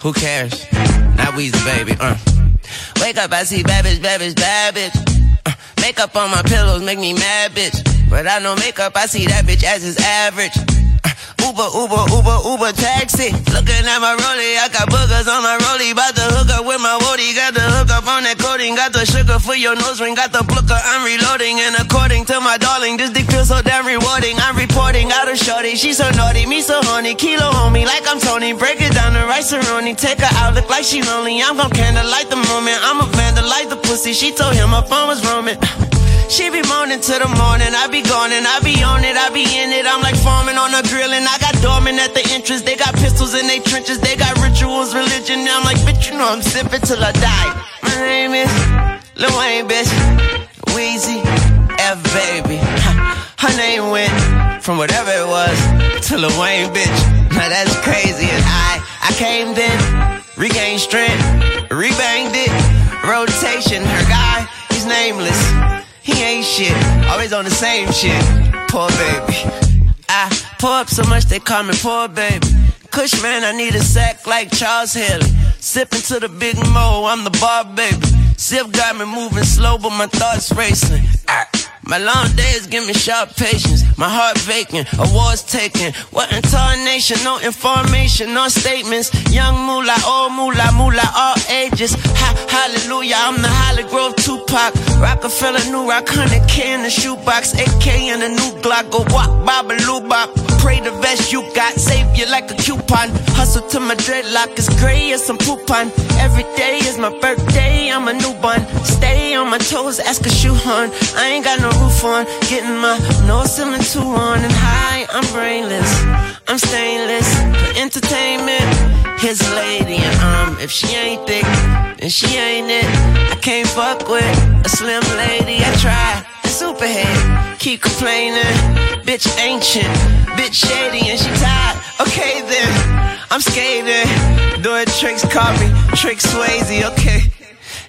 Who cares? Not Weezy Baby. Uh. Wake up, I see bad bitch, bad. Uh. Makeup on my pillows make me mad, bitch. But without no makeup, I see that bitch as is average. Uber, Uber, Uber, Uber taxi. Looking at my rollie, I got boogers on my rollie. About to hook up with my woody. Got the hook up on that coating. Got the sugar for your nose ring. Got the booker, I'm reloading. And according to my darling, this dick feels so damn rewarding. I'm reporting out of shorty. She so naughty, me so horny. Kilo homie, like I'm Tony. Break it down to Rice-A-Roni. Take her out, look like she lonely. I'm gon' candlelight the moment. I'm a vandalize the pussy. She told him my phone was roaming. She be moaning to the morning, I be gone and I be on it, I be in it. I'm like farming on a grill and I got dormant at the entrance. They got pistols in their trenches, they got rituals, religion. Now I'm like, bitch, you know I'm sipping till I die. My name is Lil Wayne, bitch. Weezy, F baby. Her name went from whatever it was to Lil Wayne, bitch. Now that's crazy. And I, I came then, regained strength, rebanged it, rotation. Her guy, he's nameless. He ain't shit, always on the same shit. Poor baby. I pour up so much they call me poor baby. Kush man, I need a sack like Charles Haley. Sipping to the big mo, I'm the bar baby. Sip got me moving slow, but my thoughts racing. Ah. My long days give me sharp patience. My heart vacant, awards taken. What intonation? No information, no statements. Young moolah, old moolah, moolah, all ages. Ha, hallelujah, I'm the Hollygrove Tupac. Rockefeller, new rock, 100K in the shoebox. AK in the new Glock. Go walk, babaloo bop. Pray the best you got. Save you like a coupon. Hustle to my dreadlock is gray as some poupon. Every day is my birthday, I'm a newborn. Stay on my toes, ask a shoe horn. I ain't got no roof on. Getting my nose ceiling two on and high. I'm brainless. I'm stainless for entertainment. Here's a lady, and um, if she ain't thick, then she ain't it. I can't fuck with a slim lady. I try. Superhead, keep complaining. Bitch ancient, bitch shady, and she tired. Okay then, I'm skating. Doing tricks, call me Trick Swayze, okay.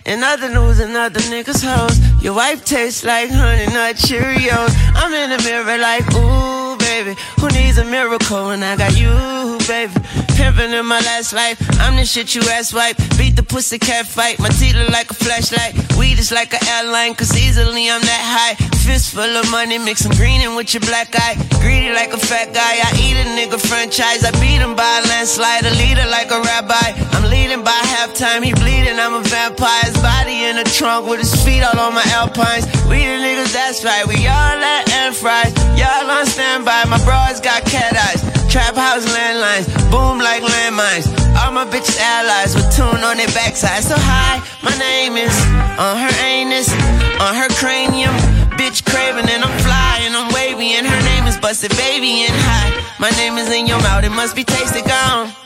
In other news, another niggas' hoes, your wife tastes like honey nut Cheerios. I'm in the mirror like, ooh, baby, who needs a miracle when I got you, baby? Pimping in my last life, I'm the shit you ass wipe. Beat the pussy cat fight, my teeth look like a flashlight. Weed is like an airline, cause easily I'm that high. Fist full of money, mix some green in with your black eye. Greedy like a fat guy, I eat a nigga franchise. I beat him by a landslide, a leader like a rabbi. I'm leading by halftime, he bleeding, I'm a vampire. His body in the trunk with his feet all on my alpines. We the niggas, that's right, we all at and fries. Y'all on standby, my bros got cat eyes. Trap house landlines, boom like landmines. All my bitches allies with tune on their backside. So high, my name is on her anus, on her cranium. Bitch craving and I'm flying, I'm wavy, and her name is Busted Baby and high. My name is in your mouth, it must be tasted gone.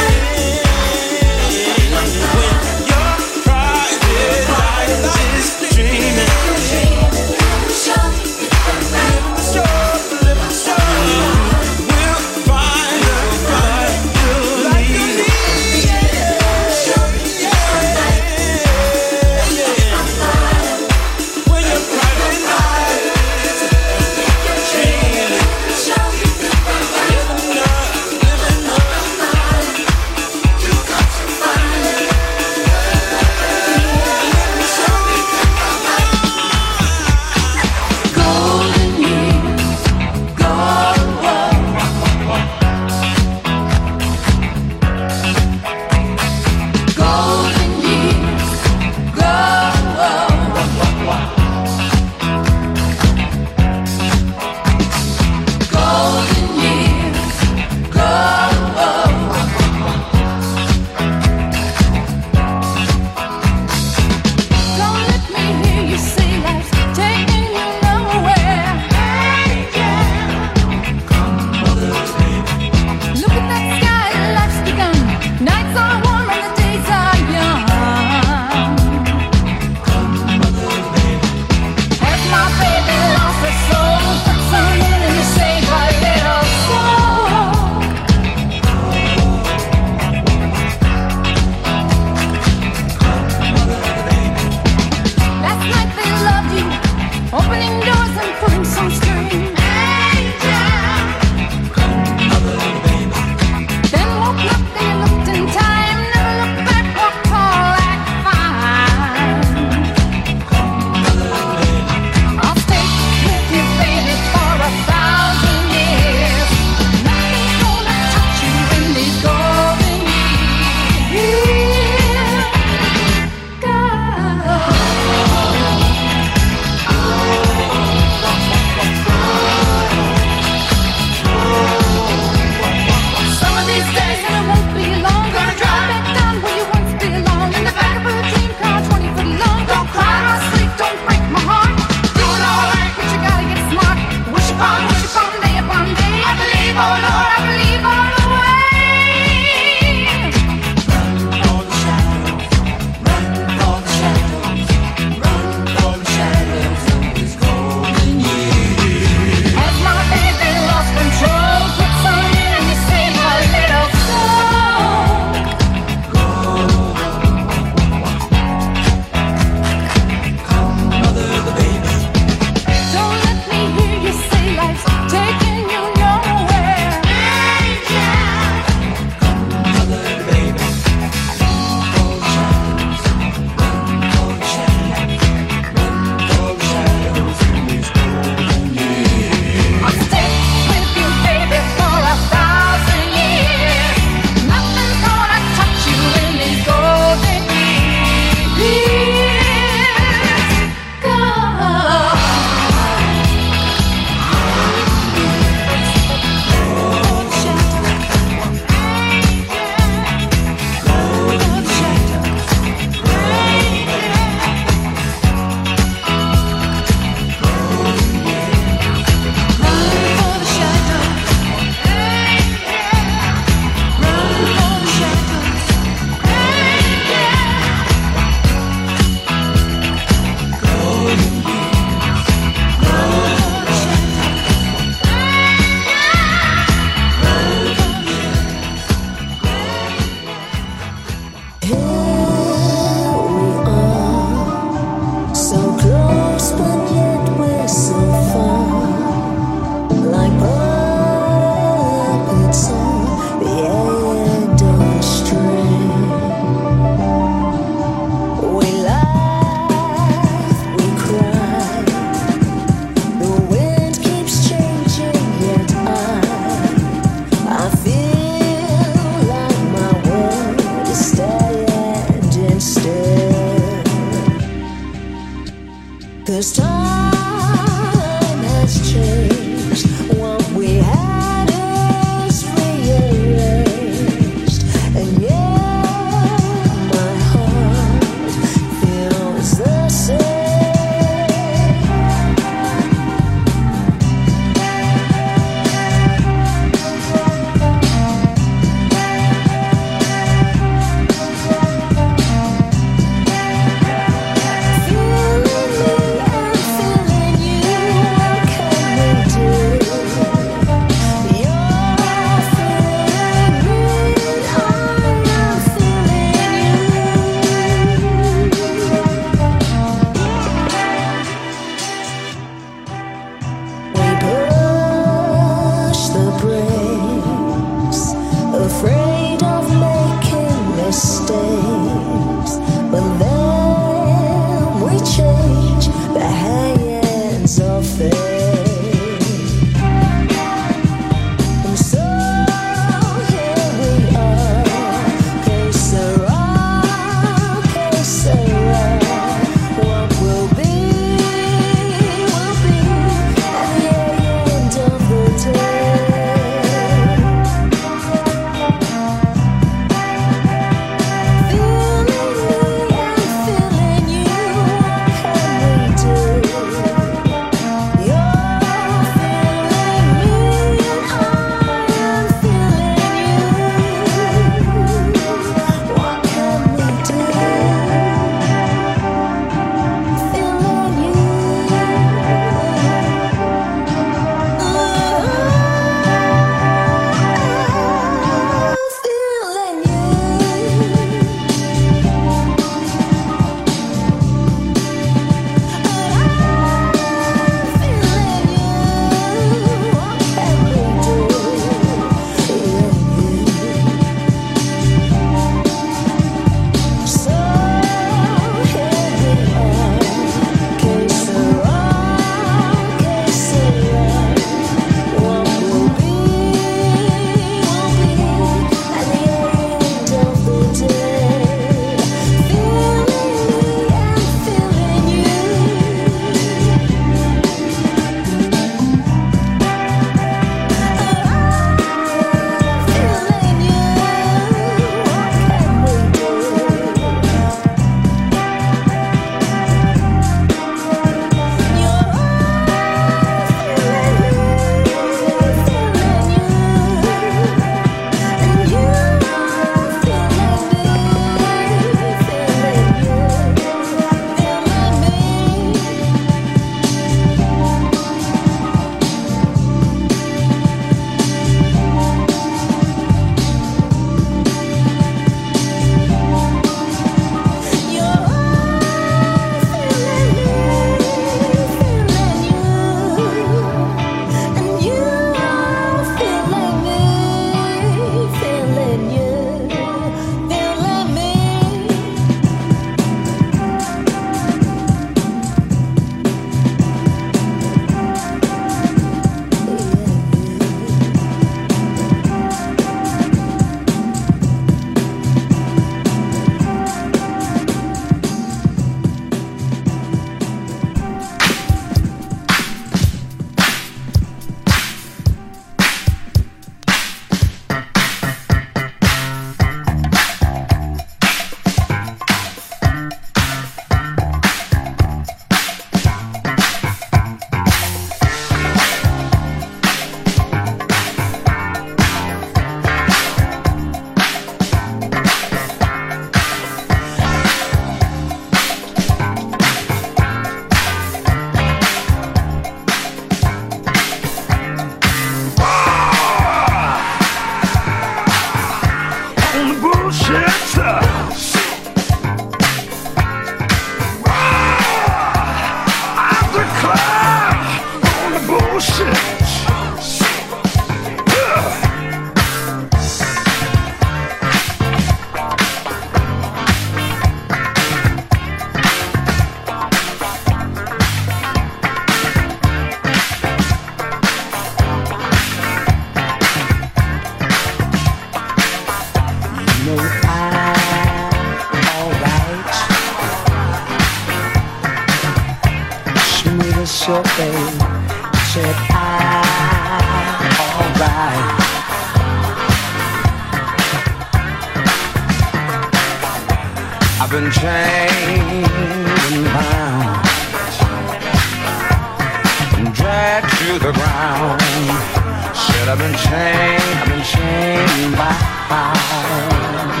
Said I've been chained, I've been chained by pound.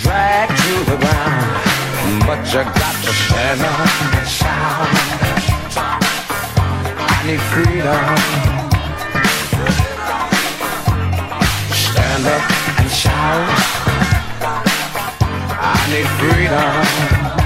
Dragged to the ground, but you got to stand up and shout. I need freedom. Stand up and shout. I need freedom.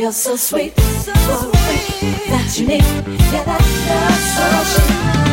You're so sweet? So sweet. That you need. Yeah, that love so sweet.